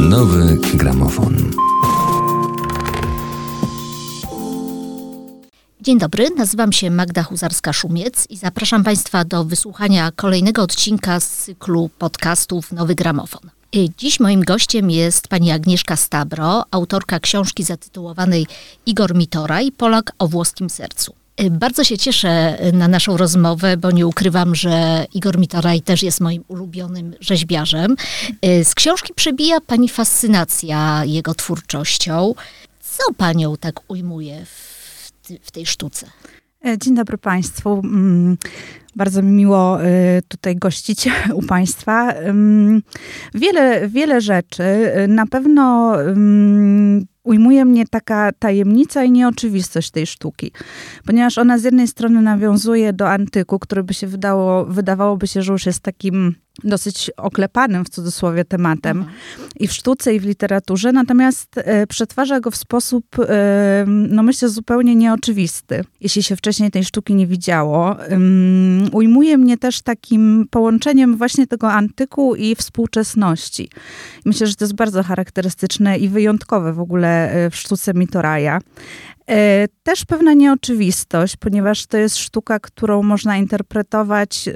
Nowy gramofon. Dzień dobry, nazywam się Magda Huzarska-Szumiec i zapraszam Państwa do wysłuchania kolejnego odcinka z cyklu podcastów Nowy Gramofon. Dziś moim gościem jest pani Agnieszka Stabro, autorka książki zatytułowanej Igor Mitoraj, Polak o włoskim sercu. Bardzo się cieszę na naszą rozmowę, bo nie ukrywam, że Igor Mitoraj też jest moim ulubionym rzeźbiarzem. Z książki przebija pani fascynacja jego twórczością. Co panią tak ujmuje w, tej sztuce? Dzień dobry Państwu. Mm, bardzo mi miło y, tutaj gościć u Państwa. Wiele, wiele rzeczy. Na pewno ujmuje mnie taka tajemnica i nieoczywistość tej sztuki, ponieważ ona z jednej strony nawiązuje do antyku, który by się wydało, wydawałoby się, że już jest takim dosyć oklepanym w cudzysłowie tematem mhm. i w sztuce, i w literaturze, natomiast e, przetwarza go w sposób, e, no myślę, zupełnie nieoczywisty, jeśli się wcześniej tej sztuki nie widziało. Um, ujmuje mnie też takim połączeniem właśnie tego antyku i współczesności. Myślę, że to jest bardzo charakterystyczne i wyjątkowe w ogóle e, w sztuce Mitoraja. E, też pewna nieoczywistość, ponieważ to jest sztuka, którą można interpretować,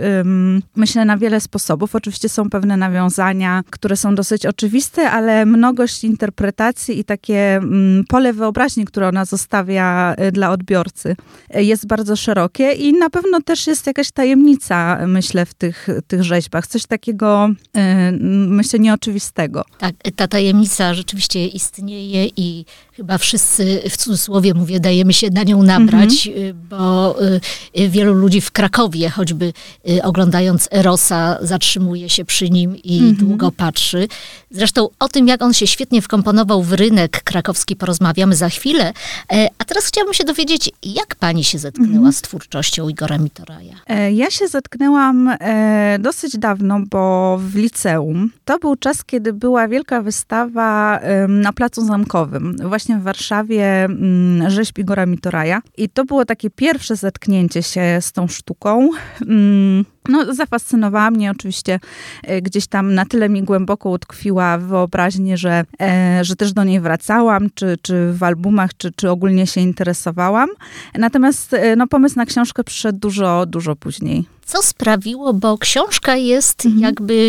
myślę, na wiele sposobów. Oczywiście są pewne nawiązania, które są dosyć oczywiste, ale mnogość interpretacji i takie pole wyobraźni, które ona zostawia e, dla odbiorcy, e, jest bardzo szerokie i na pewno też jest jakaś tajemnica, myślę, w tych, tych rzeźbach. Coś takiego, myślę, nieoczywistego. Tak, ta tajemnica rzeczywiście istnieje i chyba wszyscy w cudzysłowie mówię, dajemy się na nią nabrać, mhm. bo y, wielu ludzi w Krakowie, choćby y, oglądając Erosa, zatrzymuje się przy nim i mhm. długo patrzy. Zresztą o tym, jak on się świetnie wkomponował w rynek krakowski, porozmawiamy za chwilę. E, a teraz chciałabym się dowiedzieć, jak pani się zetknęła mhm. z twórczością Igora Mitoraja? E, ja się zetknęłam e, dosyć dawno, bo w liceum. To był czas, kiedy była wielka wystawa na Placu Zamkowym, właśnie w Warszawie mm, rzeźb Igora Mitoraja. I to było takie pierwsze zetknięcie się z tą sztuką. Mm, no, zafascynowała mnie oczywiście e, gdzieś tam na tyle mi głęboko utkwiła w wyobraźni, że, e, że też do niej wracałam, czy, czy w albumach, czy, czy ogólnie się interesowałam. Natomiast e, no, pomysł na książkę przyszedł dużo, dużo później. Co sprawiło, bo książka jest mhm. jakby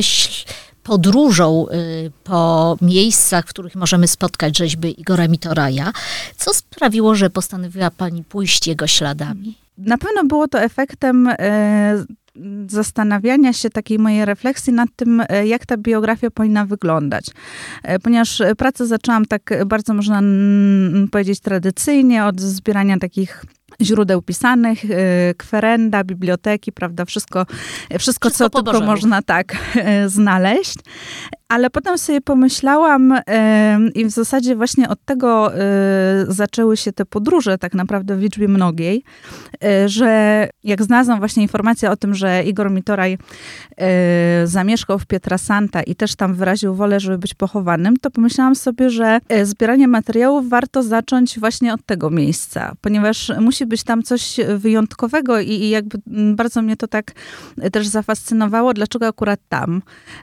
podróżą y, po miejscach, w których możemy spotkać rzeźby Igora Mitoraja. Co sprawiło, że postanowiła pani pójść jego śladami? Na pewno było to efektem e, zastanawiania się, takiej mojej refleksji nad tym, e, jak ta biografia powinna wyglądać. E, ponieważ pracę zaczęłam tak bardzo, można powiedzieć, tradycyjnie, od zbierania takich źródeł pisanych, y, kwerenda, biblioteki, prawda, wszystko, wszystko, wszystko co tylko można tak znaleźć. Ale potem sobie pomyślałam i w zasadzie właśnie od tego y, zaczęły się te podróże tak naprawdę w liczbie mnogiej, że jak znalazłam właśnie informację o tym, że Igor Mitoraj zamieszkał w Pietrasanta i też tam wyraził wolę, żeby być pochowanym, to pomyślałam sobie, że zbieranie materiałów warto zacząć właśnie od tego miejsca, ponieważ musi musi być tam coś wyjątkowego i, i jakby bardzo mnie to tak też zafascynowało, dlaczego akurat tam.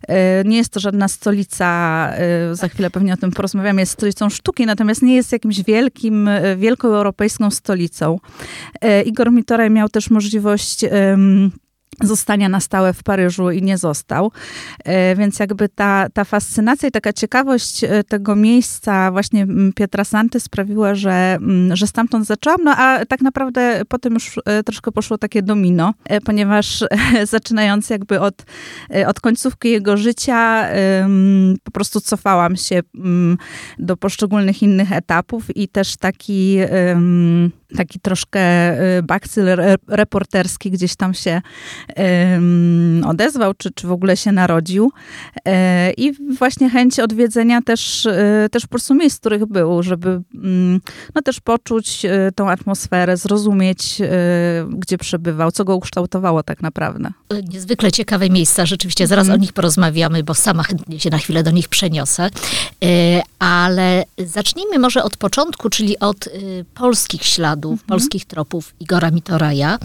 E, nie jest to żadna stolica, e, za chwilę pewnie o tym porozmawiamy, jest stolicą sztuki, natomiast nie jest jakimś wielkim, e, wielką europejską stolicą. Igor Mitoraj miał też możliwość zostania na stałe w Paryżu i nie został. E, więc jakby ta, ta fascynacja i taka ciekawość e, tego miejsca właśnie Pietra Santy sprawiła, że, że stamtąd zaczęłam, no a tak naprawdę potem już e, troszkę poszło takie domino, ponieważ zaczynając jakby od, od końcówki jego życia po prostu cofałam się do poszczególnych innych etapów i też taki taki troszkę bakcyl reporterski gdzieś tam się odezwał, czy, czy w ogóle się narodził. E, I właśnie chęć odwiedzenia też, y, też po prostu miejsc, w których był, żeby mm, no, też poczuć y, tą atmosferę, zrozumieć, gdzie przebywał, co go ukształtowało tak naprawdę. Niezwykle ciekawe miejsca, rzeczywiście zaraz mm. o nich porozmawiamy, bo sama chętnie się na chwilę do nich przeniosę. E, Ale zacznijmy może od początku, czyli od y, polskich śladów, mhm. polskich tropów Igora Mitoraja.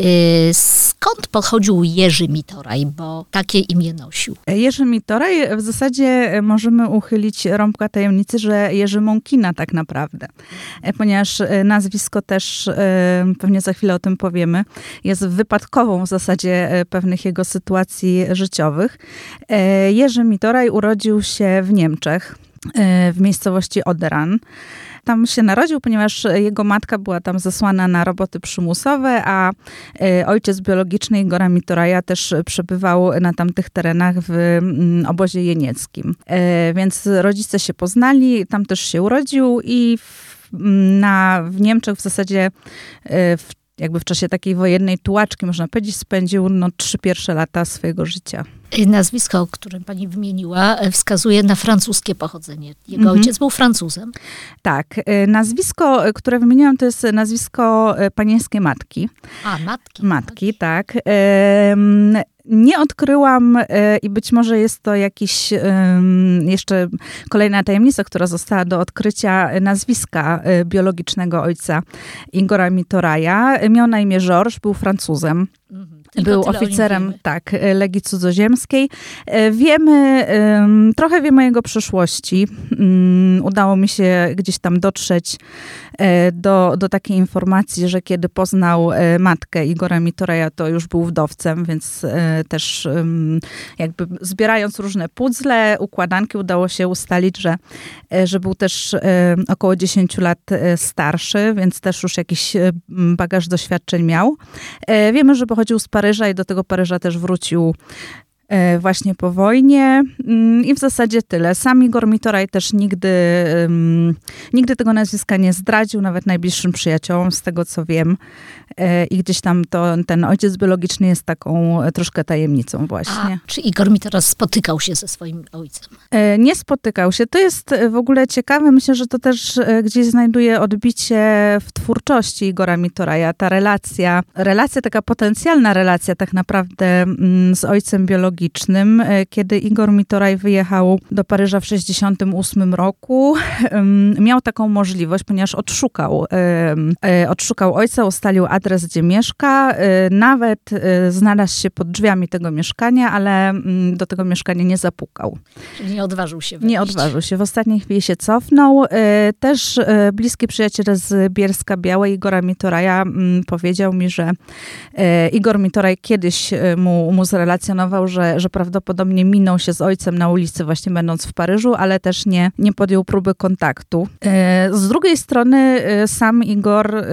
Y, skąd pochodził Jerzy Mitoraj, bo takie imię nosił? Jerzy Mitoraj w zasadzie możemy uchylić rąbka tajemnicy, że Jerzy Mąkina tak naprawdę, e, ponieważ e, nazwisko też, e, pewnie za chwilę o tym powiemy, jest wypadkową w zasadzie pewnych jego sytuacji życiowych. Jerzy Mitoraj urodził się w Niemczech, w miejscowości Oderan. Tam się narodził, ponieważ jego matka była tam zesłana na roboty przymusowe, a ojciec biologiczny Igora Mitoraja też przebywał na tamtych terenach w mm, obozie jenieckim. Więc rodzice się poznali, tam też się urodził i w, na, w Niemczech w zasadzie w jakby w czasie takiej wojennej tułaczki, można powiedzieć, spędził no, trzy pierwsze lata swojego życia. Nazwisko, które pani wymieniła, wskazuje na francuskie pochodzenie. Jego mhm. ojciec był Francuzem. Tak. E, nazwisko, które wymieniłam, to jest nazwisko panieńskiej matki. A, matki. Matki, tak. Nie odkryłam i być może jest to jakiś jeszcze kolejna tajemnica, która została do odkrycia nazwiska biologicznego ojca Ingora Mitoraja. Miał na imię Georges, był Francuzem. Mhm. Był oficerem tak, Legii Cudzoziemskiej. E, wiemy, trochę wiemy o jego przeszłości. Mm, udało mi się gdzieś tam dotrzeć do, do takiej informacji, że kiedy poznał e, matkę Igora Mitoreja, to już był wdowcem, więc też jakby zbierając różne puzzle, układanki, udało się ustalić, że, że był też około 10 lat starszy, więc też już jakiś bagaż doświadczeń miał. Wiemy, że pochodził z Paryża i do tego Paryża też wrócił E, właśnie po wojnie mm, i w zasadzie tyle. Sam Igor Mitoraj też nigdy, nigdy tego nazwiska nie zdradził, nawet najbliższym przyjaciołom, z tego co wiem. E, I gdzieś tam to, ten ojciec biologiczny jest taką e, troszkę tajemnicą właśnie. A, czy Igor Mitoraj spotykał się ze swoim ojcem? Nie spotykał się. To jest w ogóle ciekawe. Myślę, że to też gdzieś znajduje odbicie w twórczości Igora Mitoraja. Ta relacja, relacja, taka potencjalna relacja tak naprawdę mm, z ojcem biologicznym tragicznym, e, kiedy Igor Mitoraj wyjechał do Paryża w 1968 roku. Miał taką możliwość, ponieważ odszukał, e, odszukał ojca, ustalił adres, gdzie mieszka. E, nawet znalazł się pod drzwiami tego mieszkania, ale mm, do tego mieszkania nie zapukał. Czyli nie odważył się wyjść. Nie odważył się. W ostatniej chwili się cofnął. Też bliski przyjaciel z Bielska Białej, Igora Mitoraja, mm, powiedział mi, że Igor Mitoraj kiedyś mu, mu zrelacjonował, że że, prawdopodobnie minął się z ojcem na ulicy właśnie będąc w Paryżu, ale też nie, nie podjął próby kontaktu. E, z drugiej strony e, sam Igor e,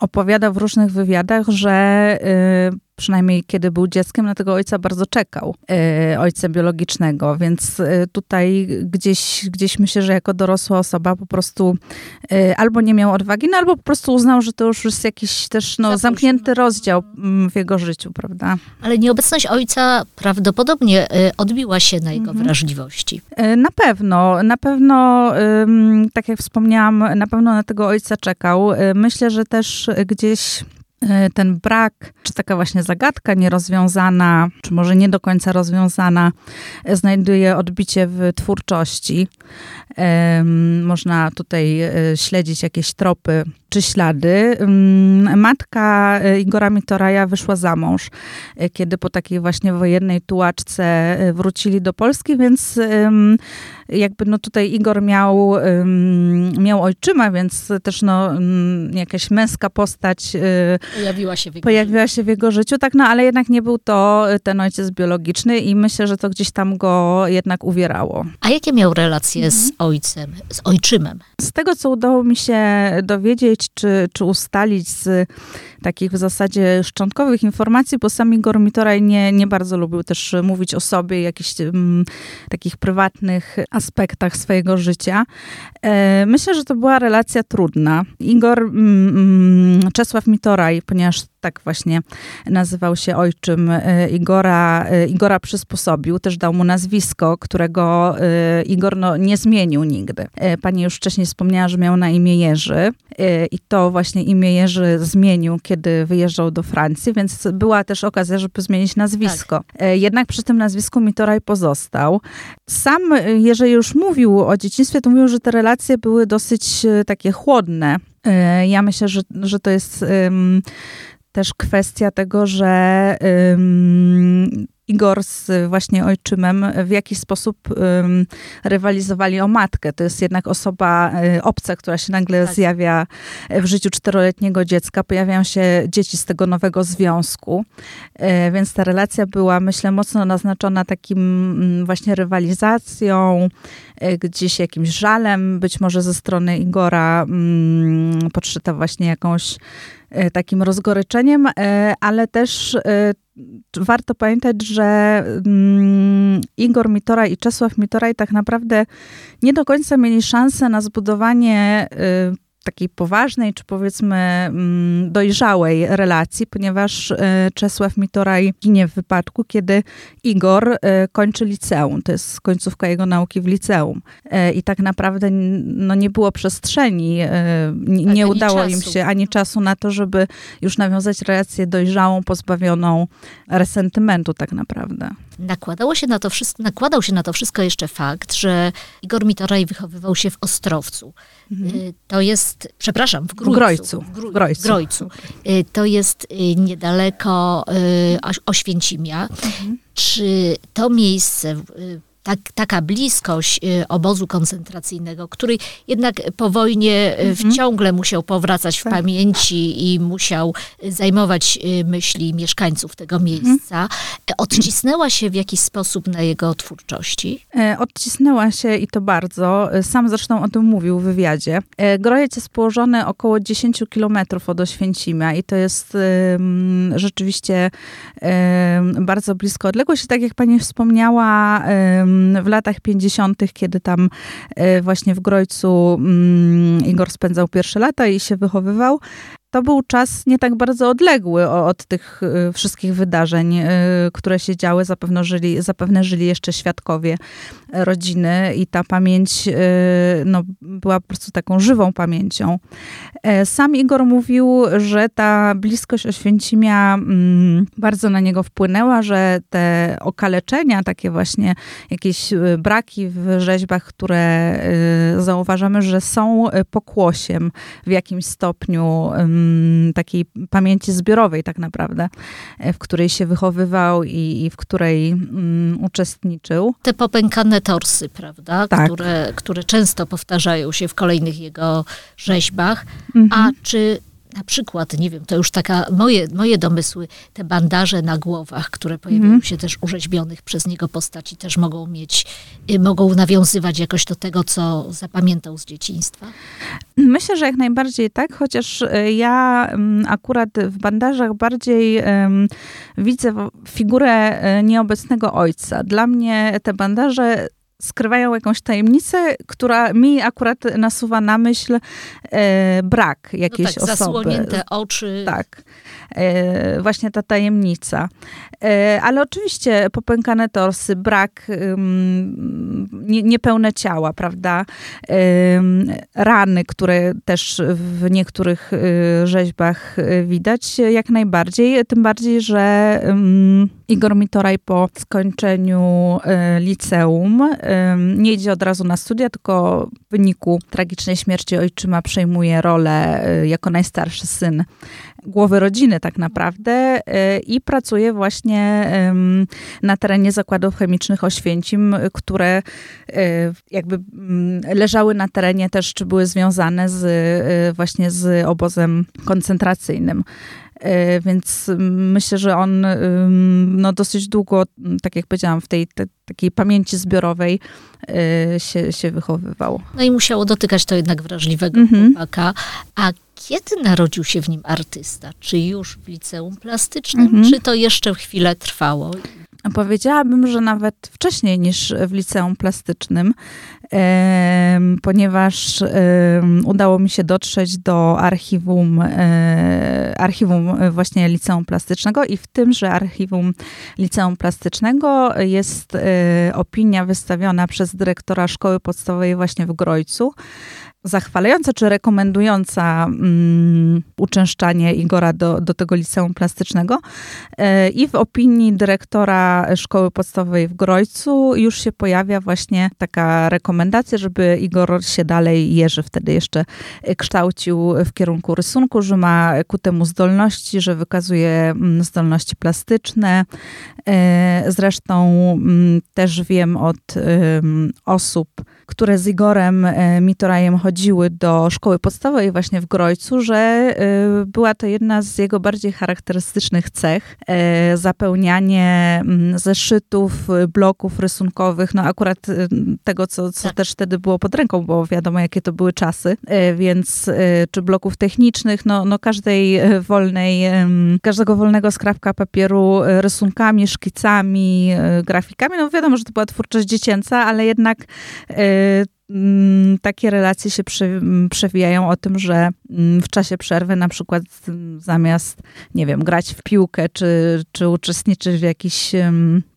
opowiada w różnych wywiadach, że przynajmniej kiedy był dzieckiem, na tego ojca bardzo czekał, e, ojca biologicznego, więc e, tutaj gdzieś, gdzieś myślę, że jako dorosła osoba po prostu e, albo nie miał odwagi, no albo po prostu uznał, że to już jest jakiś też no, zamknięty rozdział mm, w jego życiu, prawda? Ale nieobecność ojca prawdopodobnie odbiła się na jego mhm. wrażliwości. Na pewno, na pewno, tak jak wspomniałam, na pewno na tego ojca czekał. Myślę, że też gdzieś ten brak, czy taka właśnie zagadka nierozwiązana, czy może nie do końca rozwiązana, e, znajduje odbicie w twórczości. Można tutaj e, śledzić jakieś tropy czy ślady. Matka Igora Mitoraja wyszła za mąż, kiedy po takiej właśnie wojennej tułaczce wrócili do Polski, więc jakby no tutaj Igor miał, miał ojczyma, więc też no jakaś męska postać pojawiła się w jego, pojawiła się w jego życiu. Tak, no ale jednak nie był to ten ojciec biologiczny i myślę, że to gdzieś tam go jednak uwierało. A jakie miał relacje mhm. z ojcem, z ojczymem? Z tego, co udało mi się dowiedzieć, czy, czy ustalić z takich w zasadzie szczątkowych informacji, bo sam Igor Mitoraj nie, nie bardzo lubił też mówić o sobie, jakichś mm, takich prywatnych aspektach swojego życia. E, myślę, że to była relacja trudna. Igor, mm, mm Czesław Mitoraj, ponieważ tak właśnie nazywał się ojczym Igora. Igora przysposobił, też dał mu nazwisko, którego Igor no, nie zmienił nigdy. Pani już wcześniej wspomniała, że miał na imię Jerzy i to właśnie imię Jerzy zmienił, kiedy wyjeżdżał do Francji, więc była też okazja, żeby zmienić nazwisko. Tak. Jednak przy tym nazwisku Mitoraj pozostał. Sam Jerzy już mówił o dzieciństwie, to mówił, że te relacje były dosyć takie chłodne. Ja myślę, że, że to jest też kwestia tego, że um, Igor z właśnie ojczymem w jakiś sposób um, rywalizowali o matkę. To jest jednak osoba y, obca, która się nagle tak. zjawia w życiu czteroletniego dziecka. Pojawiają się dzieci z tego nowego związku. Y, więc ta relacja była, myślę, mocno naznaczona takim mm, właśnie rywalizacją, y, gdzieś jakimś żalem, być może ze strony Igora mm, podszyta właśnie jakąś takim rozgoryczeniem, ale też warto pamiętać, że mm, Igor Mitora i Czesław Mitoraj tak naprawdę nie do końca mieli szansę na zbudowanie y, takiej poważnej, czy powiedzmy mm, dojrzałej relacji, ponieważ e, Czesław Mitoraj ginie w wypadku, kiedy Igor e, kończy liceum. To jest końcówka jego nauki w liceum. E, I tak naprawdę no, nie było przestrzeni, nie, udało czasu. im się ani czasu na to, żeby już nawiązać relację dojrzałą, pozbawioną resentymentu tak naprawdę. Nakładało się na to wszystko, nakładał się na to wszystko jeszcze fakt, że Igor Mitoraj wychowywał się w Ostrowcu. Mhm. Y, to jest, przepraszam, w Grójcu. W Grojcu. W Grojcu. W Grojcu. Y, to jest y, niedaleko Oświęcimia. Mhm. Czy to miejsce tak, taka bliskość y, obozu koncentracyjnego, który jednak po wojnie y, mhm. ciągle musiał powracać w tak. pamięci i musiał zajmować y, myśli mieszkańców tego mhm. miejsca, mhm. odcisnęła się w jakiś sposób na jego twórczości? E, odcisnęła się i to bardzo. Sam zresztą o tym mówił w wywiadzie. E, Grojec jest położony około 10 kilometrów od Oświęcimia i to jest rzeczywiście bardzo blisko odległość. Tak jak pani wspomniała, w latach 50., kiedy tam e, właśnie w Grojcu mm, Igor spędzał pierwsze lata i się wychowywał, to był czas nie tak bardzo odległy od tych y, wszystkich wydarzeń, y, które się działy. Zapewne żyli, zapewne żyli jeszcze świadkowie rodziny i ta pamięć y, no, była po prostu taką żywą pamięcią. E, sam Igor mówił, że ta bliskość Oświęcimia mm, bardzo na niego wpłynęła, że te okaleczenia, takie właśnie jakieś braki w rzeźbach, które zauważamy, że są pokłosiem w jakimś stopniu takiej pamięci zbiorowej tak naprawdę, e, w której się wychowywał i, i w której um, uczestniczył. Te popękane torsy, prawda, tak. które, które często powtarzają się w kolejnych jego rzeźbach. Mhm. A czy na przykład, nie wiem, to już taka moje, moje domysły, te bandaże na głowach, które pojawiają mm. się też urzeźbionych przez niego postaci, też mogą mieć, y, mogą nawiązywać jakoś do tego, co zapamiętał z dzieciństwa? Myślę, że jak najbardziej tak, chociaż y, ja mm, akurat w bandażach bardziej um, widzę figurę y, nieobecnego ojca. Dla mnie te bandaże skrywają jakąś tajemnicę, która mi akurat nasuwa na myśl e, brak jakiejś no tak, osoby. Zasłonięte oczy. Tak. E, właśnie ta tajemnica. E, ale oczywiście popękane torsy, brak, nie, niepełne ciała, prawda? Rany, które też w niektórych e, rzeźbach widać, jak najbardziej. Tym bardziej, że Igor Mitoraj po skończeniu liceum nie idzie od razu na studia, tylko w wyniku tragicznej śmierci ojczyma przejmuje rolę jako najstarszy syn głowy rodziny tak naprawdę y, i pracuje właśnie na terenie zakładów chemicznych Oświęcim, które y, jakby mm, leżały na terenie też, czy były związane z, y, właśnie z obozem koncentracyjnym. Więc myślę, że on no, dosyć długo, tak jak powiedziałam, w tej te, takiej pamięci zbiorowej się, się wychowywał. No i musiało dotykać to jednak wrażliwego -hmm. chłopaka. A Kiedy narodził się w nim artysta? Czy już w liceum plastycznym, mhm. czy to jeszcze chwilę trwało? Powiedziałabym, że nawet wcześniej niż w liceum plastycznym, ponieważ udało mi się dotrzeć do archiwum, e, archiwum właśnie liceum plastycznego i w tymże archiwum liceum plastycznego jest e, opinia wystawiona przez dyrektora szkoły podstawowej właśnie w Grojcu, zachwalająca czy rekomendująca um, uczęszczanie Igora do, do tego liceum plastycznego. E, I w opinii dyrektora szkoły podstawowej w Grojcu już się pojawia właśnie taka rekomendacja, żeby Igor się dalej, Jerzy wtedy jeszcze kształcił w kierunku rysunku, że ma ku temu zdolności, że wykazuje mm, zdolności plastyczne. E, zresztą mm, też wiem od osób, które z Igorem e, Mitorajem chodziły do szkoły podstawowej właśnie w Grojcu, że e, była to jedna z jego bardziej charakterystycznych cech. E, zapełnianie mm, zeszytów, bloków rysunkowych, no akurat tego, co, co tak. też wtedy było pod ręką, bo wiadomo, jakie to były czasy, więc czy bloków technicznych, no, no każdej wolnej, każdego wolnego skrawka papieru rysunkami, szkicami, grafikami, no wiadomo, że to była twórczość dziecięca, ale jednak takie relacje się przewijają o tym, że mm, w czasie przerwy na przykład zamiast, nie wiem, grać w piłkę, czy, czy uczestniczyć w jakichś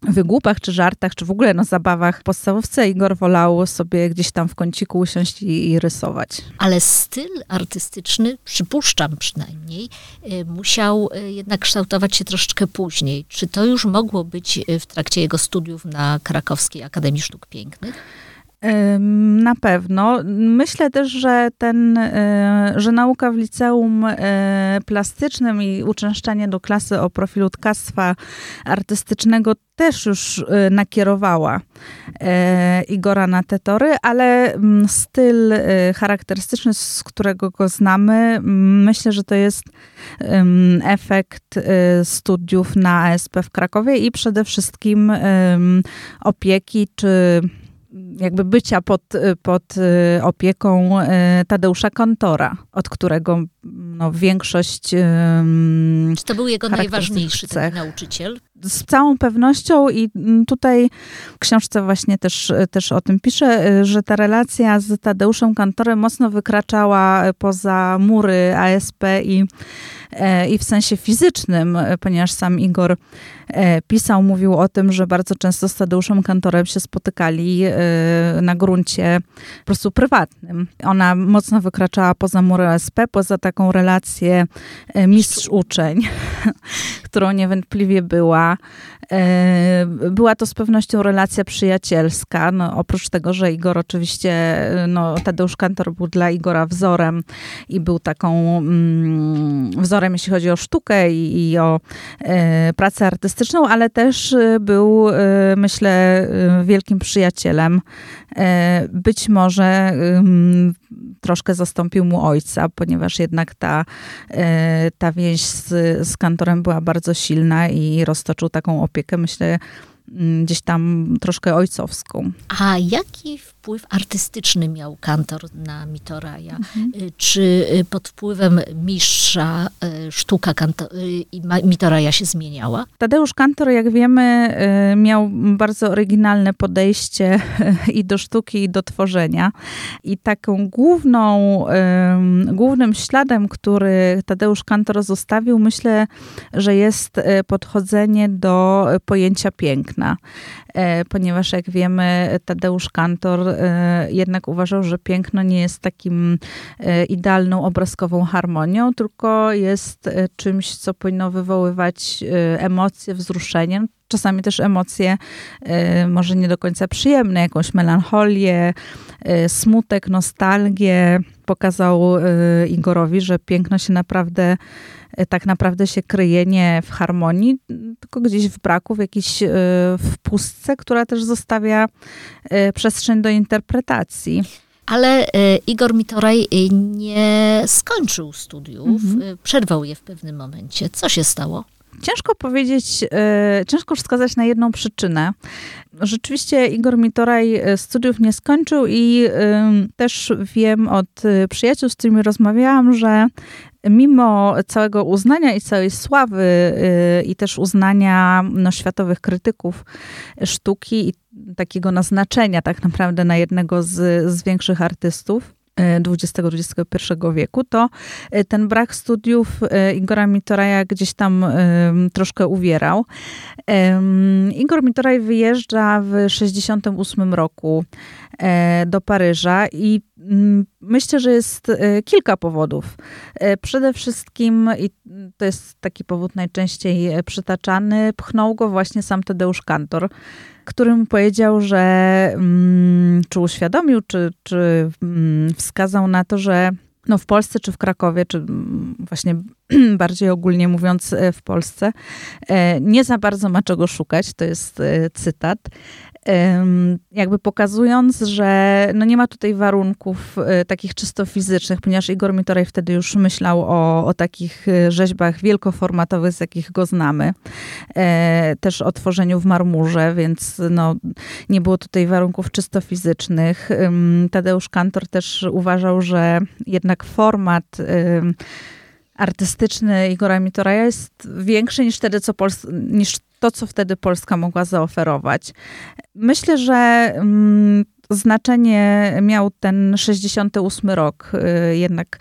wygłupach, czy żartach, czy w ogóle no, zabawach w podstawówce, Igor wolał sobie gdzieś tam w kąciku usiąść i, i rysować. Ale styl artystyczny, przypuszczam przynajmniej, y, musiał y, jednak kształtować się troszeczkę później. Czy to już mogło być y, w trakcie jego studiów na Krakowskiej Akademii Sztuk Pięknych? Na pewno. Myślę też, że ten, e, że nauka w liceum e, plastycznym i uczęszczanie do klasy o profilu tkactwa artystycznego też już e, nakierowała Igora na te tory, ale mm, styl charakterystyczny, z którego go znamy, myślę, że to jest efekt studiów na ASP w Krakowie i przede wszystkim opieki czy jakby bycia pod, pod y, opieką y, Tadeusza Kantora, od którego no, większość. Czy to był jego najważniejszy ten nauczyciel? Z całą pewnością i tutaj w książce właśnie też, też o tym piszę, że ta relacja z Tadeuszem Kantorem mocno wykraczała poza mury ASP i, e, i w sensie fizycznym, ponieważ sam Igor e, pisał, mówił o tym, że bardzo często z Tadeuszem Kantorem się spotykali e, na gruncie po prostu prywatnym. Ona mocno wykraczała poza mury ASP, poza taką relację mistrz-uczeń, którą niewątpliwie była. E, była to z pewnością relacja przyjacielska. No, oprócz tego, że Igor oczywiście, no, Tadeusz Kantor był dla Igora wzorem i był taką mm, wzorem, jeśli chodzi o sztukę i, i o e, pracę artystyczną, ale też był, e, myślę, e, wielkim przyjacielem. E, być może troszkę zastąpił mu ojca, ponieważ jednak ta, e, ta więź z, z kantorem była bardzo silna i roztoczył taką opiekę, myślę, mm, gdzieś tam troszkę ojcowską. A jaki wpływ artystyczny miał kantor na Mitoraja? Mhm. Y, czy y, pod wpływem mistrza y, sztuka kantor, Mitoraja się zmieniała? Tadeusz Kantor, jak wiemy, miał bardzo oryginalne podejście i do sztuki, i do tworzenia. I taką główną, głównym śladem, który Tadeusz Kantor zostawił, myślę, że jest podchodzenie do pojęcia piękna. Ponieważ jak wiemy, Tadeusz Kantor jednak uważał, że piękno nie jest takim e, idealną obrazkową harmonią, tylko jest czymś, co powinno wywoływać emocje, wzruszenie czasami też emocje może nie do końca przyjemne, jakąś melancholię, smutek, nostalgię. Pokazał Igorowi, że piękno się naprawdę tak naprawdę się kryje nie w harmonii, tylko gdzieś w braku, w jakiejś e, w pustce, która też zostawia e, przestrzeń do interpretacji. Ale Igor Mitoraj nie skończył studiów, mhm. przerwał je w pewnym momencie. Co się stało? Ciężko powiedzieć, e, ciężko wskazać na jedną przyczynę. Rzeczywiście Igor Mitoraj e, studiów nie skończył i też wiem od przyjaciół, z którymi rozmawiałam, że mimo całego uznania i całej sławy i też uznania no, światowych krytyków sztuki i takiego naznaczenia tak naprawdę na jednego z, z większych artystów, XX-XXI wieku, to e, ten brak studiów Igora Mitoraja gdzieś tam troszkę uwierał. Igor Mitoraj wyjeżdża w 68 roku do Paryża i myślę, że jest kilka powodów. Przede wszystkim, i to jest taki powód najczęściej przytaczany, pchnął go właśnie sam Tadeusz Kantor, którym powiedział, że mm, czy uświadomił, czy, czy mm, wskazał na to, że no w Polsce czy w Krakowie, czy mm, właśnie bardziej ogólnie mówiąc e, w Polsce, e, nie za bardzo ma czego szukać. To jest e, cytat jakby pokazując, że no nie ma tutaj warunków e, takich czysto fizycznych, ponieważ Igor Mitoraj wtedy już myślał o, o takich e, rzeźbach wielkoformatowych, z jakich go znamy. E, też o tworzeniu w marmurze, więc no, nie było tutaj warunków czysto fizycznych. Tadeusz Kantor też uważał, że jednak format artystyczny Igora Mitoraja jest większy niż wtedy, co Pols- niż to, co wtedy Polska mogła zaoferować. Myślę, że mm, znaczenie miał ten 68 rok, y, jednak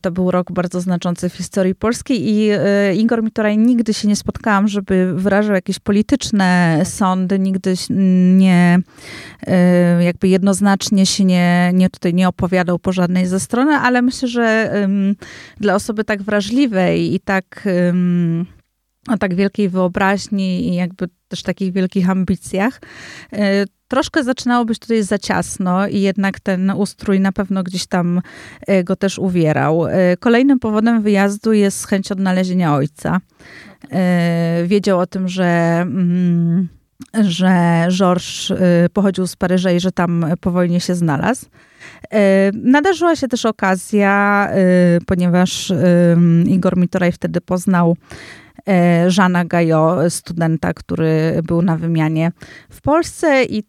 to był rok bardzo znaczący w historii polskiej i y, Igor Mitoraj nigdy się nie spotkałam, żeby wyrażał jakieś polityczne sądy, nigdy nie y, jakby jednoznacznie się nie, nie tutaj nie opowiadał po żadnej ze strony, ale myślę, że dla osoby tak wrażliwej i tak o tak wielkiej wyobraźni i jakby też takich wielkich ambicjach, e, troszkę zaczynało być tutaj za ciasno i jednak ten ustrój na pewno gdzieś tam e, go też uwierał. E, kolejnym powodem wyjazdu jest chęć odnalezienia ojca. Wiedział o tym, że mm, że Georges pochodził z Paryża i że tam po wojnie się znalazł. Nadarzyła się też okazja, ponieważ Igor Mitoraj wtedy poznał Żana Gajo, studenta, który był na wymianie w Polsce i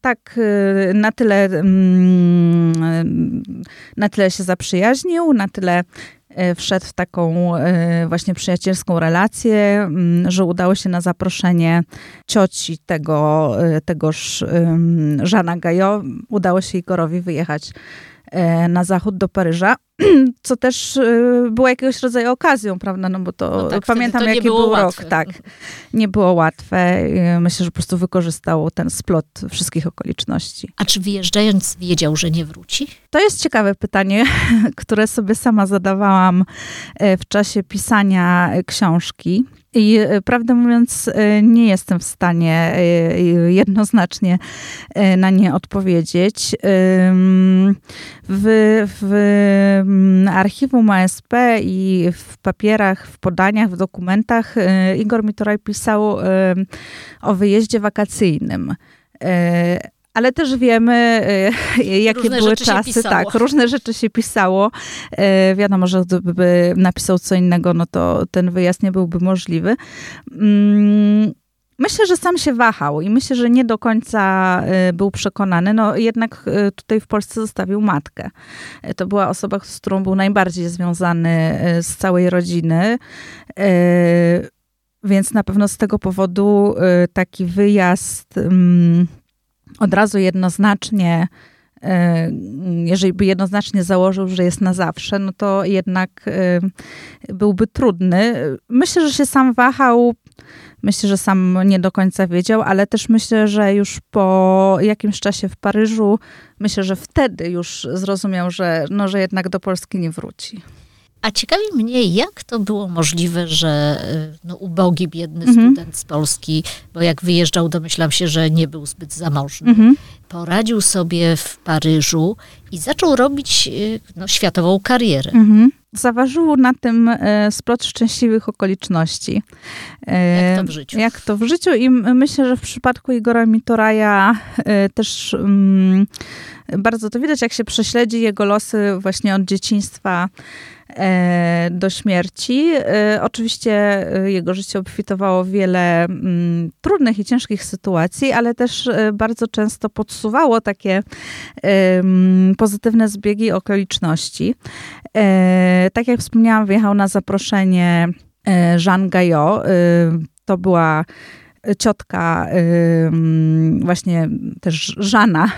tak e, na tyle, mm, na tyle się zaprzyjaźnił, na tyle e, wszedł w taką właśnie przyjacielską relację, mm, że udało się na zaproszenie cioci tego, tegoż Żana Gajo, udało się Igorowi wyjechać na zachód do Paryża. co też y, było jakiegoś rodzaju okazją, prawda? No bo to no tak, pamiętam, to jaki był łatwe. rok. Tak, nie było łatwe. Myślę, że po prostu wykorzystał ten splot wszystkich okoliczności. A czy wyjeżdżając wiedział, że nie wróci? To jest ciekawe pytanie, które sobie sama zadawałam e, w czasie pisania książki. I e, prawdę mówiąc, e, nie jestem w stanie jednoznacznie na nie odpowiedzieć. W, w Mm, archiwum ASP i w papierach, w podaniach, w dokumentach Igor Mitoraj pisał o wyjeździe wakacyjnym ale też wiemy, jakie różne były czasy. Tak, różne rzeczy się pisało. Wiadomo, że gdyby napisał co innego, no to ten wyjazd nie byłby możliwy. Mm, Myślę, że sam się wahał i myślę, że nie do końca y, był przekonany. No jednak y, tutaj w Polsce zostawił matkę. Y, to była osoba, z którą był najbardziej związany z całej rodziny. Więc na pewno z tego powodu taki wyjazd mm, od razu jednoznacznie jeżeli by jednoznacznie założył, że jest na zawsze, no to jednak byłby trudny. Myślę, że się sam wahał Myślę, że sam nie do końca wiedział, ale też myślę, że już po jakimś czasie w Paryżu, myślę, że wtedy już zrozumiał, że, no, że jednak do Polski nie wróci. A ciekawi mnie, jak to było możliwe, że y, no, ubogi, biedny mhm. student z Polski, bo jak wyjeżdżał, domyślam się, że nie był zbyt zamożny, mhm. poradził sobie w Paryżu i zaczął robić y, no, światową karierę. Mhm zaważył na tym e, splot szczęśliwych okoliczności. E, jak to w życiu. Jak to w życiu i myślę, że w przypadku Igora Mitoraja e, też mm, bardzo to widać, jak się prześledzi jego losy właśnie od dzieciństwa do śmierci. E, oczywiście e, jego życie obfitowało wiele mm, trudnych i ciężkich sytuacji, ale też bardzo często podsuwało takie pozytywne zbiegi okoliczności. Tak jak wspomniałam, wyjechał na zaproszenie Jean Gayot. To była ciotka właśnie też Żana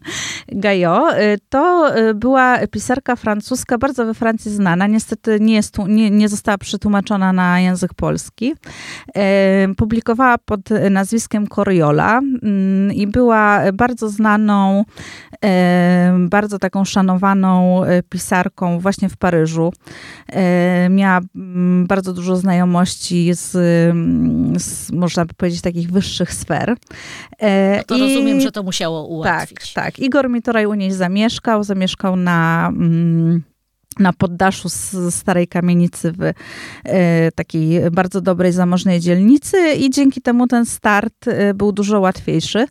Gajo, y, to y, była pisarka francuska, bardzo we Francji znana. Niestety nie, jest, nie, nie została przetłumaczona na język polski. Publikowała pod nazwiskiem Coriola i była bardzo znaną, bardzo taką szanowaną y, pisarką właśnie w Paryżu. Miała bardzo dużo znajomości z, z można by powiedzieć, takich wyższych sfer. E, no to I, rozumiem, że to musiało ułatwić. Tak, tak. Igor Mitoraj u niej zamieszkał, zamieszkał na... Mm, na poddaszu z starej kamienicy w e, takiej bardzo dobrej, zamożnej dzielnicy i dzięki temu ten start e, był dużo łatwiejszy.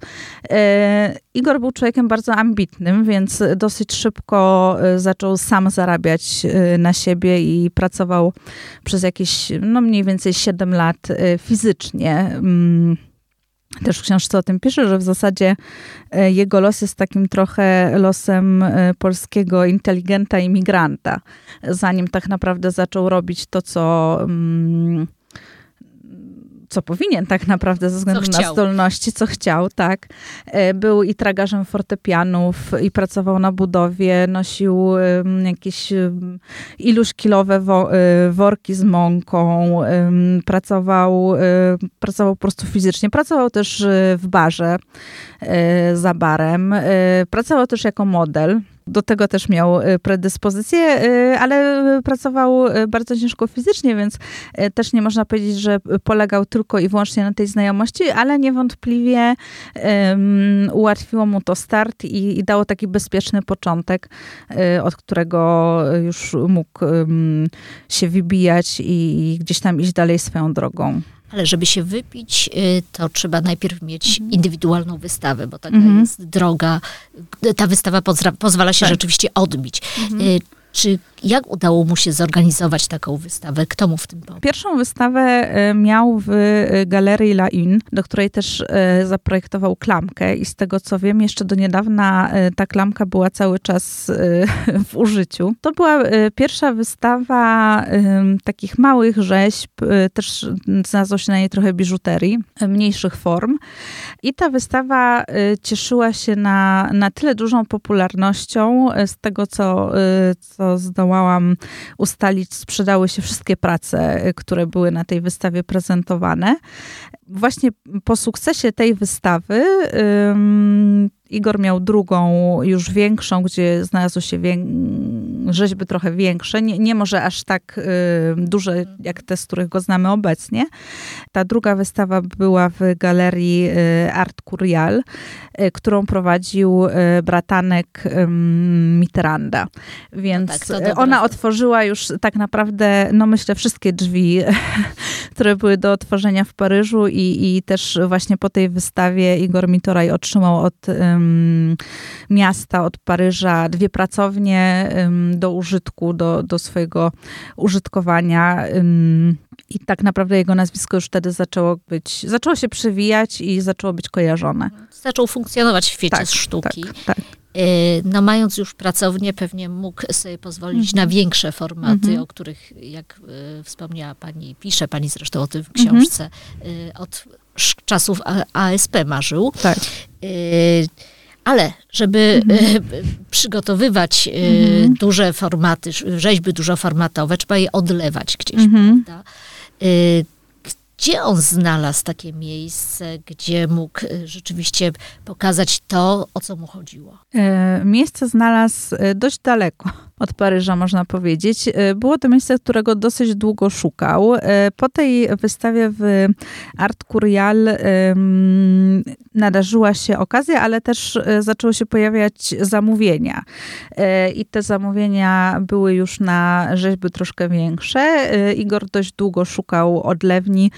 E, Igor był człowiekiem bardzo ambitnym, więc dosyć szybko zaczął sam zarabiać na siebie i pracował przez jakieś, no mniej więcej 7 lat fizycznie. Mm, też w książce o tym pisze, że w zasadzie e, jego los jest takim trochę losem e, polskiego inteligenta imigranta, zanim tak naprawdę zaczął robić to, co. Co powinien tak naprawdę ze względu na zdolności, co chciał, tak. E, był i tragarzem fortepianów i pracował na budowie, nosił jakieś iluś kilowe e, worki z mąką, pracował, e, pracował po prostu fizycznie. Pracował też w barze za barem. Pracował też jako model. Do tego też miał y, predyspozycję, y, ale pracował y, bardzo ciężko fizycznie, więc też nie można powiedzieć, że polegał tylko i wyłącznie na tej znajomości, ale niewątpliwie um, ułatwiło mu to start i, i, dało taki bezpieczny początek, od którego już mógł um, się wybijać i, i gdzieś tam iść dalej swoją drogą. Ale żeby się wypić, y, to trzeba najpierw mieć mhm. indywidualną wystawę, bo taka mhm. jest droga. Ta wystawa pozwala się tak. rzeczywiście odbić. Mhm. Y, czy jak udało mu się zorganizować taką wystawę? Kto mu w tym pomógł? Pierwszą wystawę e, miał w e, Galerii La In, do której też e, zaprojektował klamkę i z tego co wiem, jeszcze do niedawna ta klamka była cały czas w użyciu. To była pierwsza wystawa takich małych rzeźb, też znalazło się na niej trochę biżuterii, mniejszych form. I ta wystawa cieszyła się na, na tyle dużą popularnością, z tego co, co zdołała zdołałam ustalić, sprzedały się wszystkie prace, y, które były na tej wystawie prezentowane. Właśnie po sukcesie tej wystawy Igor miał drugą, już większą, gdzie znalazły się wię... rzeźby trochę większe, nie, nie może aż tak y, duże jak te, z których go znamy obecnie. Ta druga wystawa była w galerii y, Art Curial, y, którą prowadził bratanek Mitterranda. Więc no tak, ona otworzyła już tak naprawdę, no myślę, wszystkie drzwi, które były do otworzenia w Paryżu i, i też właśnie po tej wystawie Igor Mitoraj otrzymał od miasta, od Paryża, dwie pracownie do użytku, do, do swojego użytkowania. I tak naprawdę jego nazwisko już wtedy zaczęło być, zaczęło się przewijać i zaczęło być kojarzone. Zaczął funkcjonować w świecie tak, sztuki. Tak, tak. Y, no mając już pracownię, pewnie mógł sobie pozwolić mhm. na większe formaty, mhm. o których, jak y, wspomniała pani, pisze pani zresztą o tym w mhm. książce, y, od czasów ASP marzył. Tak. Ale żeby mhm. przygotowywać mhm. duże formaty, rzeźby dużoformatowe, trzeba je odlewać gdzieś, mhm. prawda? Gdzie on znalazł takie miejsce, gdzie mógł rzeczywiście pokazać to, o co mu chodziło? Miejsce znalazł dość daleko od Paryża, można powiedzieć. Było to miejsce, którego dosyć długo szukał. Po tej wystawie w Art Curial nadarzyła się okazja, ale też zaczęły się pojawiać zamówienia. I te zamówienia były już na rzeźby troszkę większe. Igor dość długo szukał odlewni,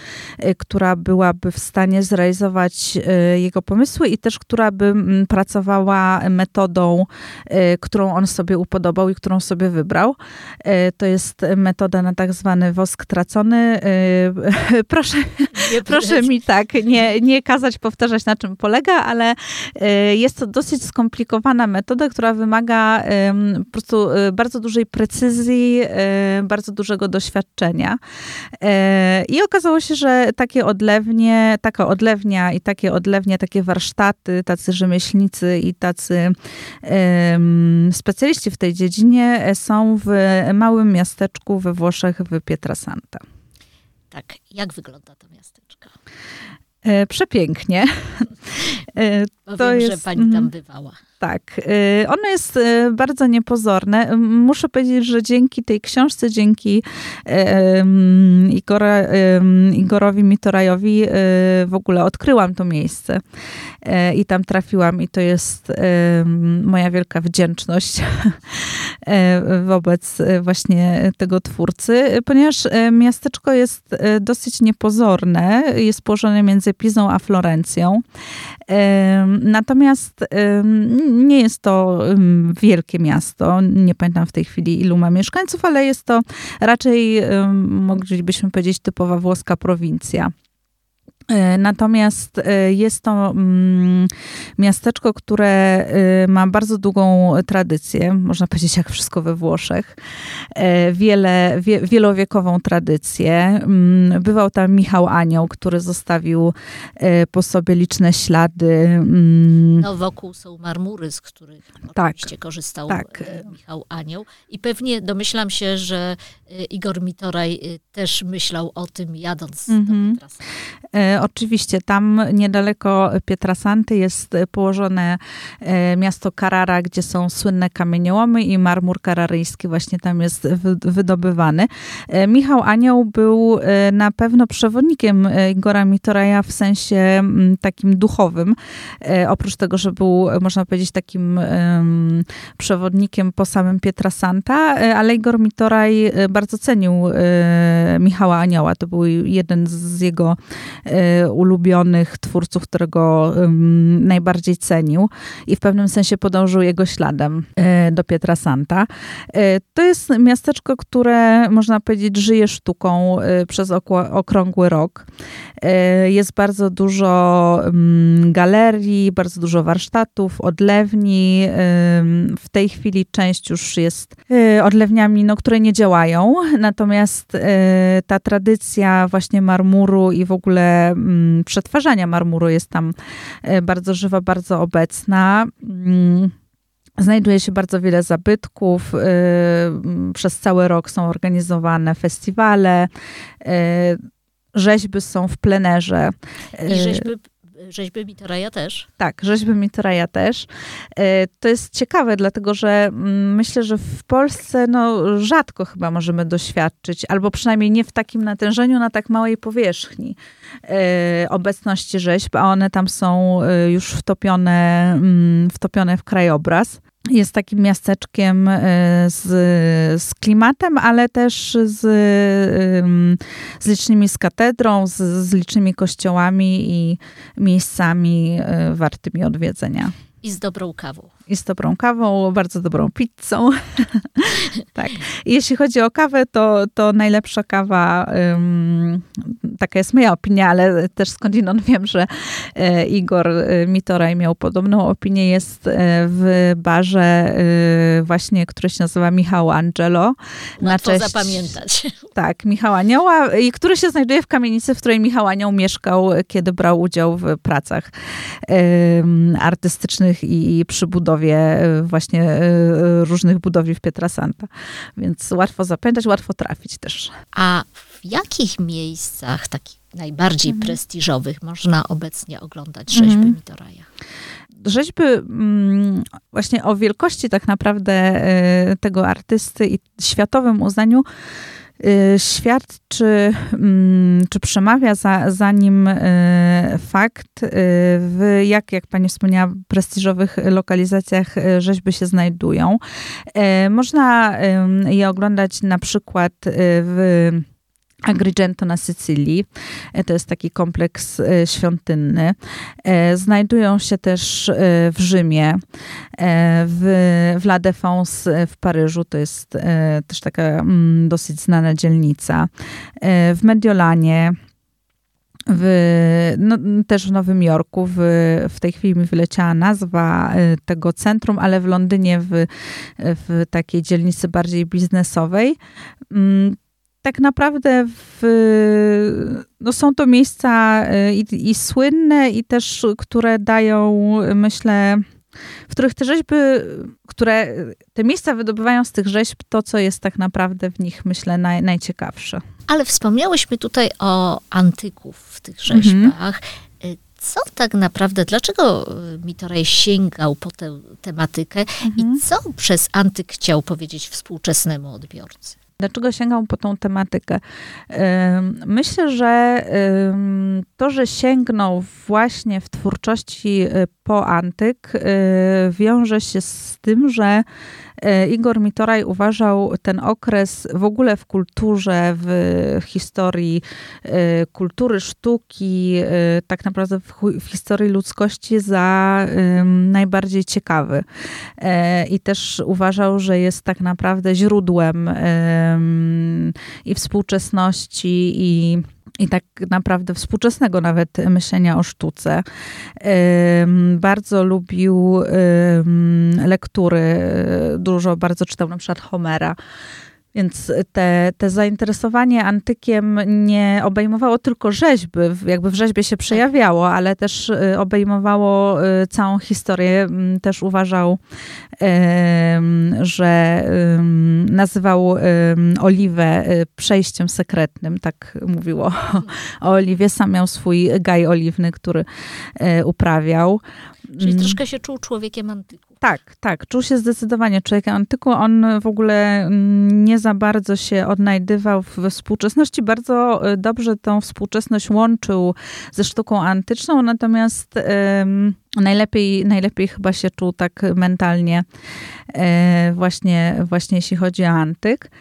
która byłaby w stanie zrealizować jego pomysły i też która by pracowała metodą, którą on sobie upodobał i którą sobie wybrał. To jest metoda na tak zwany wosk tracony. Proszę, proszę mi tak, nie, nie kazać powtarzać na czym polega, ale jest to dosyć skomplikowana metoda, która wymaga po prostu bardzo dużej precyzji, bardzo dużego doświadczenia. I okazało się, że takie odlewnie, taka odlewnia i takie odlewnie, takie warsztaty, tacy rzemieślnicy i tacy specjaliści w tej dziedzinie są w małym miasteczku we Włoszech, w Pietrasanta. Tak, jak wygląda to miasteczko? E, przepięknie. E, to jest, że pani tam mhm. bywała. Tak, y, ono jest y, bardzo niepozorne. Muszę powiedzieć, że dzięki tej książce, dzięki Igora, Igorowi Mitorajowi y, w ogóle odkryłam to miejsce i tam trafiłam i to jest moja wielka wdzięczność wobec właśnie tego twórcy, ponieważ miasteczko jest dosyć niepozorne, jest położone między Pizą a Florencją. Natomiast nie jest to wielkie miasto. Nie pamiętam w tej chwili, ilu ma mieszkańców, ale jest to raczej, moglibyśmy powiedzieć, typowa włoska prowincja. E, natomiast e, jest to mm, miasteczko, które e, ma bardzo długą tradycję, można powiedzieć jak wszystko we Włoszech. Wiele, wie, wielowiekową tradycję. Mm, bywał tam Michał Anioł, który zostawił po sobie liczne ślady. Mm. No wokół są marmury, z których tak, oczywiście korzystał tak. Michał Anioł. I pewnie domyślam się, że Igor Mitoraj też myślał o tym jadąc mm -hmm. do. Oczywiście, tam niedaleko Pietrasanty jest położone e, miasto Carrara, gdzie są słynne kamieniołomy i marmur kararyjski właśnie tam jest wydobywany. E, Michał Anioł był e, na pewno przewodnikiem Igora Mitoraja w sensie takim duchowym. Oprócz tego, że był, można powiedzieć, takim przewodnikiem po samym Pietrasanta, ale Igor Mitoraj bardzo cenił Michała Anioła. To był jeden z jego ulubionych twórców, którego najbardziej cenił i w pewnym sensie podążył jego śladem e, do Pietra Santa. E, to jest miasteczko, które można powiedzieć żyje sztuką e, przez okrągły rok. Jest bardzo dużo galerii, bardzo dużo warsztatów, odlewni. W tej chwili część już jest odlewniami, no, które nie działają, natomiast ta tradycja właśnie marmuru i w ogóle przetwarzania marmuru jest tam e, bardzo żywa, bardzo obecna. Mm, znajduje się bardzo wiele zabytków. E, mm, przez cały rok są organizowane festiwale. E, rzeźby są w plenerze. I rzeźby rzeźby Mitoraja też. Tak, rzeźby Mitoraja też. E, to jest ciekawe, dlatego że mm, myślę, że w Polsce no, rzadko chyba możemy doświadczyć, albo przynajmniej nie w takim natężeniu, na tak małej powierzchni e, obecności rzeźb, a one tam są e, już wtopione, mm, wtopione w krajobraz jest takim miasteczkiem z, z klimatem, ale też z, z licznymi z katedrą, z, z licznymi kościołami i miejscami e, wartymi odwiedzenia. I z dobrą kawą i z dobrą kawą, bardzo dobrą pizzą. tak. Jeśli chodzi o kawę, to, to najlepsza kawa, um, taka jest moja opinia, ale też skądinąd wiem, że e, Igor e, Mitoraj miał podobną opinię, jest e, w barze e, właśnie, który się nazywa Michał Angelo. Łatwo na cześć, zapamiętać. Tak, Michał Anioła, i który się znajduje w kamienicy, w której Michał Anioł mieszkał, kiedy brał udział w pracach artystycznych i, i przy budowie y, właśnie y, różnych budowli w Pietrasanta. Więc łatwo zapamiętać, łatwo trafić też. A w jakich miejscach takich najbardziej mhm. prestiżowych można obecnie oglądać rzeźby mhm. Mitoraja? rzeźby mm, właśnie o wielkości tak naprawdę tego artysty i światowym uznaniu świadczy, mm, czy przemawia za, za nim y, fakt, y, w jak, jak pani wspomniała, prestiżowych lokalizacjach rzeźby się znajdują. Można je oglądać na przykład w Agrigento na Sycylii. E, to jest taki kompleks e, świątynny. E, znajdują się też w Rzymie, w, w La Défense w Paryżu. To jest też taka mm, dosyć znana dzielnica. W Mediolanie, w, no, też w Nowym Jorku. W, w tej chwili mi wyleciała nazwa tego centrum, ale w Londynie, w, w takiej dzielnicy bardziej biznesowej. Tak naprawdę w, no są to miejsca y, i, i słynne, i też, które dają, myślę, w których te rzeźby, które te miejsca wydobywają z tych rzeźb to, co jest tak naprawdę w nich, myślę, naj, najciekawsze. Ale wspomniałyśmy tutaj o antyków w tych rzeźbach. Mhm. Co tak naprawdę, dlaczego Mitorej sięgał po tę tematykę mhm. i co przez antyk chciał powiedzieć współczesnemu odbiorcy? Dlaczego sięgam po tą tematykę? Myślę, że to, że sięgnął właśnie w twórczości y, po antyk, y, wiąże się z tym, że Igor Mitoraj uważał ten okres w ogóle w kulturze, w historii kultury, sztuki, tak naprawdę w, historii ludzkości za najbardziej ciekawy. I też uważał, że jest tak naprawdę źródłem i współczesności, i i tak naprawdę współczesnego nawet myślenia o sztuce. Bardzo lubił lektury, dużo bardzo czytał na przykład Homera. Więc te, te zainteresowanie antykiem nie obejmowało tylko rzeźby, jakby w rzeźbie się przejawiało, ale też y, obejmowało y, całą historię. Też uważał, że nazywał Oliwę y, przejściem sekretnym, tak mówiło o Oliwie. Sam miał swój gaj oliwny, który uprawiał. Czyli mm. troszkę się czuł człowiekiem antyku. Tak, tak. Czuł się zdecydowanie człowiekiem antyku. On w ogóle mm, nie za bardzo się odnajdywał w współczesności. Bardzo y, dobrze tą współczesność łączył ze sztuką antyczną, natomiast um, najlepiej, najlepiej chyba się czuł tak mentalnie e, właśnie, właśnie jeśli chodzi o antyk.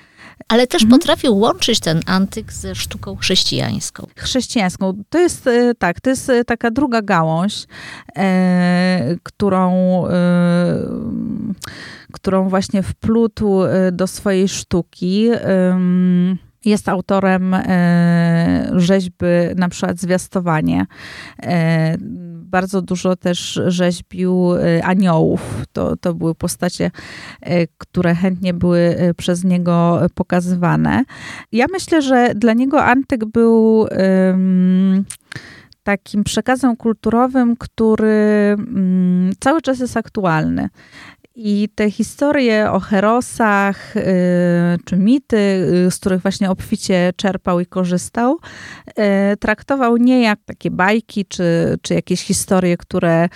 Ale też mhm. potrafił łączyć ten antyk ze sztuką chrześcijańską. Chrześcijańską. To jest e, tak, to jest e, taka druga gałąź, e, którą, e, którą właśnie wplótł e, do swojej sztuki. E, jest autorem rzeźby, na przykład Zwiastowanie. E, bardzo dużo też rzeźbił e, aniołów. To, to były postacie, które chętnie były przez niego pokazywane. Ja myślę, że dla niego antyk był takim przekazem kulturowym, który mm, cały czas jest aktualny. I te historie o herosach, y, czy mity, y, z których właśnie obficie czerpał i korzystał, y, traktował nie jak takie bajki, czy, czy jakieś historie, które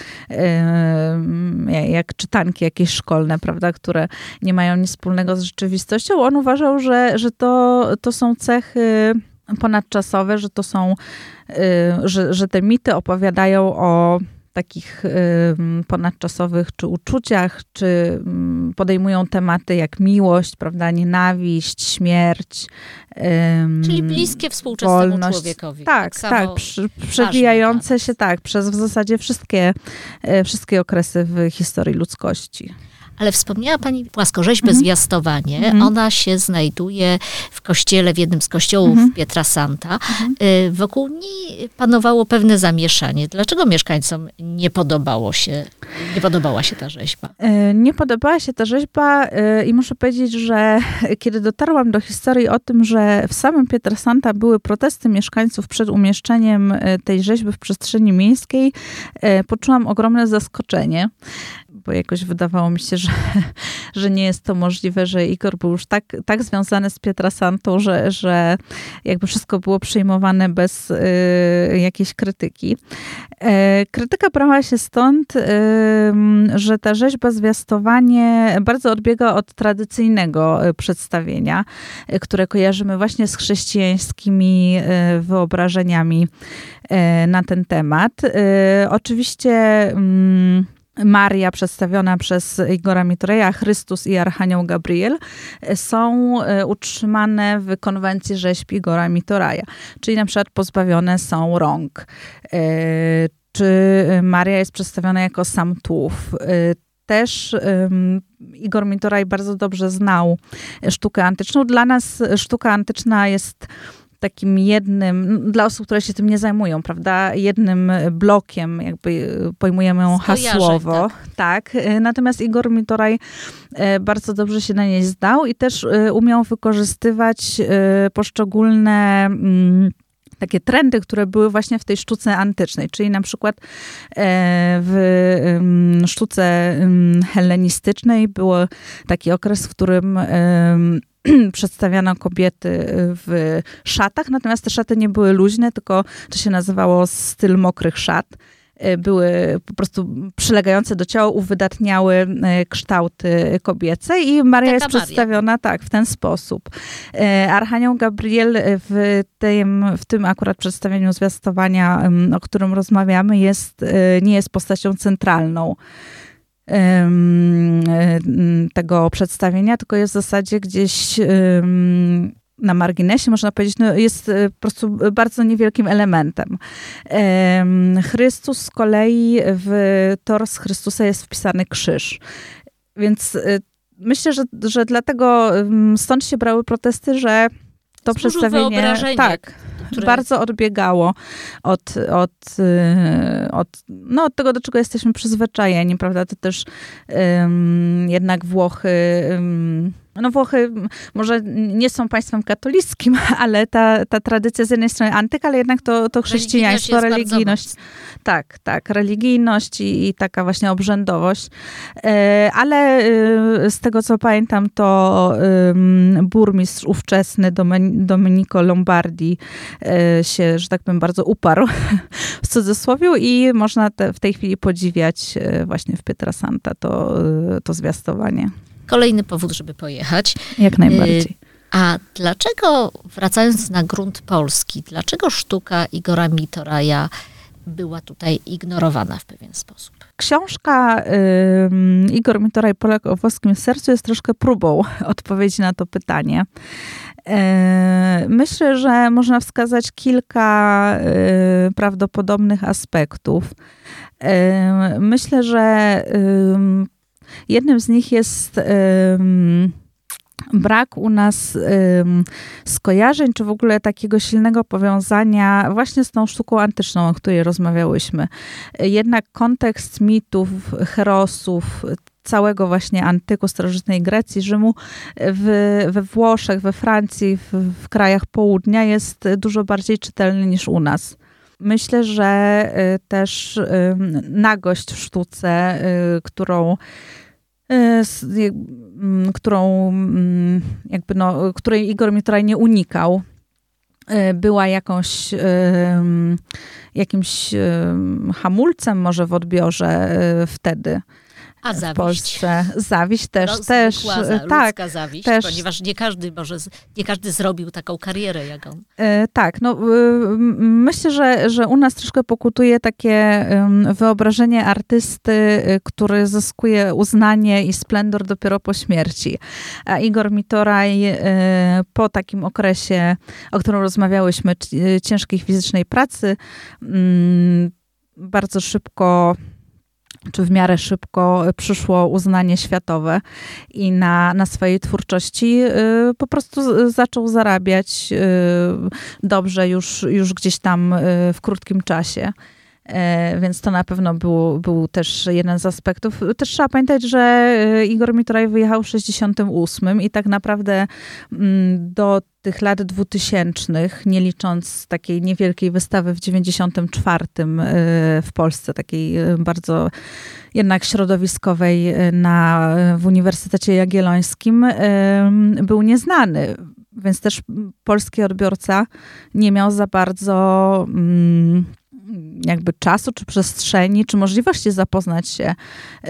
jak czytanki jakieś szkolne, prawda, które nie mają nic wspólnego z rzeczywistością. On uważał, że, że to, to są cechy ponadczasowe, że to są, że, że te mity opowiadają o takich ponadczasowych czy uczuciach, czy podejmują tematy jak miłość, prawda, nienawiść, śmierć. Czyli bliskie współczesnemu wolność. człowiekowi. Tak, tak, tak przewijające się tak przez w zasadzie wszystkie, e, wszystkie okresy w historii ludzkości. Ale wspomniała Pani płaskorzeźbę mhm. Zwiastowanie. Mhm. Ona się znajduje w kościele, w jednym z kościołów mhm. Pietra Santa. Mhm. Y, wokół niej panowało pewne zamieszanie. Dlaczego mieszkańcom nie podobało się, nie podobała się ta rzeźba? Y, nie podobała się ta rzeźba y, i muszę powiedzieć, że kiedy dotarłam do historii o tym, że w samym Pietra Santa były protesty mieszkańców przed umieszczeniem tej rzeźby w przestrzeni miejskiej, poczułam ogromne zaskoczenie bo jakoś wydawało mi się, że, że nie jest to możliwe, że Igor był już tak, tak związany z Pietrasantą, że, że jakby wszystko było przyjmowane bez y, jakiejś krytyki. E, krytyka brała się stąd, y, że ta rzeźba zwiastowanie bardzo odbiega od tradycyjnego y, przedstawienia, y, które kojarzymy właśnie z chrześcijańskimi y, wyobrażeniami na ten temat. Oczywiście mm, Maria przedstawiona przez Igora Mitreja, Chrystus i Archanioł Gabriel są utrzymane w konwencji rzeźb Igora Mitoraja, czyli na przykład pozbawione są rąk. Czy Maria jest przedstawiona jako sam tłów też um, Igor Mitoraj bardzo dobrze znał sztukę antyczną. Dla nas sztuka antyczna jest takim jednym, dla osób, które się tym nie zajmują, prawda, jednym blokiem, jakby pojmujemy ją hasłowo. Tak. tak. Natomiast Igor Mitoraj e, bardzo dobrze się na niej zdał i też e, umiał wykorzystywać e, poszczególne mm, takie trendy, które były właśnie w tej sztuce antycznej, czyli na przykład w sztuce hellenistycznej był taki okres, w którym przedstawiano kobiety w szatach, natomiast te szaty nie były luźne, tylko to się nazywało styl mokrych szat. E, były po prostu przylegające do ciała, uwydatniały e, kształty kobiece i Maria Taka jest Maria. przedstawiona tak, w ten sposób. Archanioł Gabriel w tym, w tym akurat przedstawieniu zwiastowania, o którym rozmawiamy, jest, nie jest postacią centralną tego przedstawienia, tylko jest w zasadzie gdzieś na marginesie, można powiedzieć, no jest e, po prostu bardzo niewielkim elementem. Chrystus z kolei, w tors Chrystusa jest wpisany krzyż. Więc e, myślę, że, że dlatego stąd się brały protesty, że to Służył przedstawienie tak, które... bardzo odbiegało od, od, e, od, no, od tego, do czego jesteśmy przyzwyczajeni, prawda? To też um, jednak Włochy um, no Włochy może nie są państwem katolickim, ale ta, ta tradycja z jednej strony antyka, ale jednak to, to chrześcijaństwo, religijność. Tak, tak, religijność i, i, taka właśnie obrzędowość. E, ale e, z tego co pamiętam, to burmistrz ówczesny Domenico Lombardi e, się, że tak powiem, bardzo uparł w cudzysłowie i można te, w tej chwili podziwiać właśnie w Pietrasanta to, to zwiastowanie kolejny powód, żeby pojechać. Jak najbardziej. Y, a dlaczego, wracając na grunt polski, dlaczego sztuka Igora Mitoraja była tutaj ignorowana w pewien sposób? Książka y, Igor Mitoraj, Polak o włoskim sercu jest troszkę próbą odpowiedzi na to pytanie. Y, myślę, że można wskazać kilka y, prawdopodobnych aspektów. Y, myślę, że Jednym z nich jest brak u nas skojarzeń, czy w ogóle takiego silnego powiązania właśnie z tą sztuką antyczną, o której rozmawiałyśmy. Jednak kontekst mitów, herosów, całego właśnie antyku, starożytnej Grecji, Rzymu, w, we Włoszech, we Francji, w, w krajach południa jest dużo bardziej czytelny niż u nas. Myślę, że y, też nagość w sztuce, y, którą którą jakby no, której Igor Mitraj nie unikał, była jakąś jakimś hamulcem może w odbiorze wtedy. A zawiść. w Polsce. Zawiść też, no, też. Za, tak, zawiść, też. ponieważ nie każdy może, nie każdy zrobił taką karierę jak on. E, tak, no myślę, że, że u nas troszkę pokutuje takie wyobrażenie artysty, y, który zyskuje uznanie i splendor dopiero po śmierci. A Igor Mitoraj po takim okresie, o którym rozmawiałyśmy, ciężkiej fizycznej pracy, mm, bardzo szybko czy w miarę szybko przyszło uznanie światowe i na, na swojej twórczości y, po prostu zaczął zarabiać y, dobrze już, już gdzieś tam y, w krótkim czasie. więc to na pewno był, był też jeden z aspektów. Też trzeba pamiętać, że Igor Mitraj wyjechał w 68 i tak naprawdę mm, do tych lat dwutysięcznych, nie licząc takiej niewielkiej wystawy w 94 w Polsce, takiej bardzo jednak środowiskowej na, w Uniwersytecie Jagiellońskim, był nieznany. Więc też polski odbiorca nie miał za bardzo mm, jakby czasu, czy przestrzeni, czy możliwości zapoznać się y,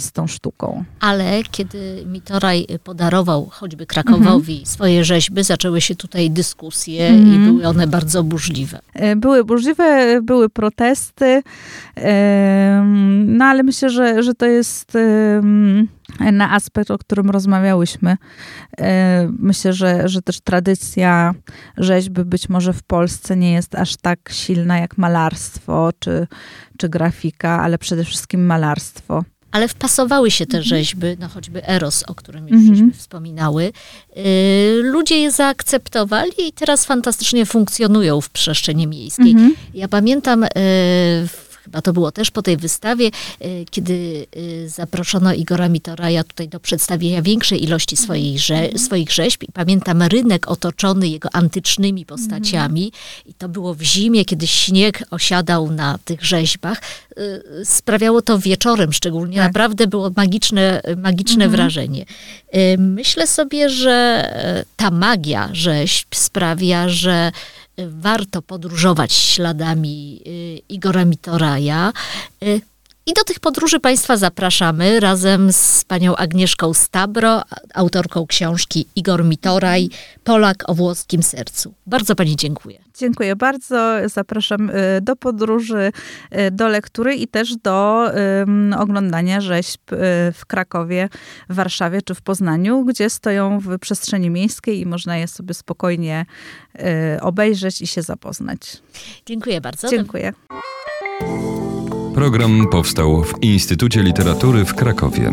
z tą sztuką. Ale kiedy Mitoraj podarował choćby Krakowowi mhm. swoje rzeźby, zaczęły się tutaj dyskusje mhm. i były one bardzo burzliwe. Y, były burzliwe, były protesty, no ale myślę, że, że to jest na aspekt, o którym rozmawiałyśmy. E, myślę, że, że też tradycja rzeźby być może w Polsce nie jest aż tak silna jak malarstwo czy, czy grafika, ale przede wszystkim malarstwo. Ale wpasowały się te mhm. rzeźby, no choćby Eros, o którym już żeśmy mhm. wspominały. E, ludzie je zaakceptowali i teraz fantastycznie funkcjonują w przestrzeni miejskiej. Mhm. Ja pamiętam e, w chyba to było też po tej wystawie, e, kiedy e, zaproszono Igora Mitoraja tutaj do przedstawienia większej ilości swoich, rze mhm. swoich rzeźb. I pamiętam rynek otoczony jego antycznymi postaciami. I to było w zimie, kiedy śnieg osiadał na tych rzeźbach. E, sprawiało to wieczorem szczególnie. Tak. Naprawdę było magiczne, magiczne mhm. wrażenie. Myślę sobie, że ta magia rzeźb sprawia, że warto podróżować śladami y, Igora Mitoraja. Y, I do tych podróży Państwa zapraszamy razem z panią Agnieszką Stabro, autorką książki Igor Mitoraj, Polak o włoskim sercu. Bardzo Pani dziękuję. Dziękuję bardzo. Zapraszam y, do podróży, do lektury i też do oglądania rzeźb w Krakowie, w Warszawie czy w Poznaniu, gdzie stoją w przestrzeni miejskiej i można je sobie spokojnie Y, obejrzeć i się zapoznać. Dziękuję bardzo. Dziękuję. Program powstał w Instytucie Literatury w Krakowie.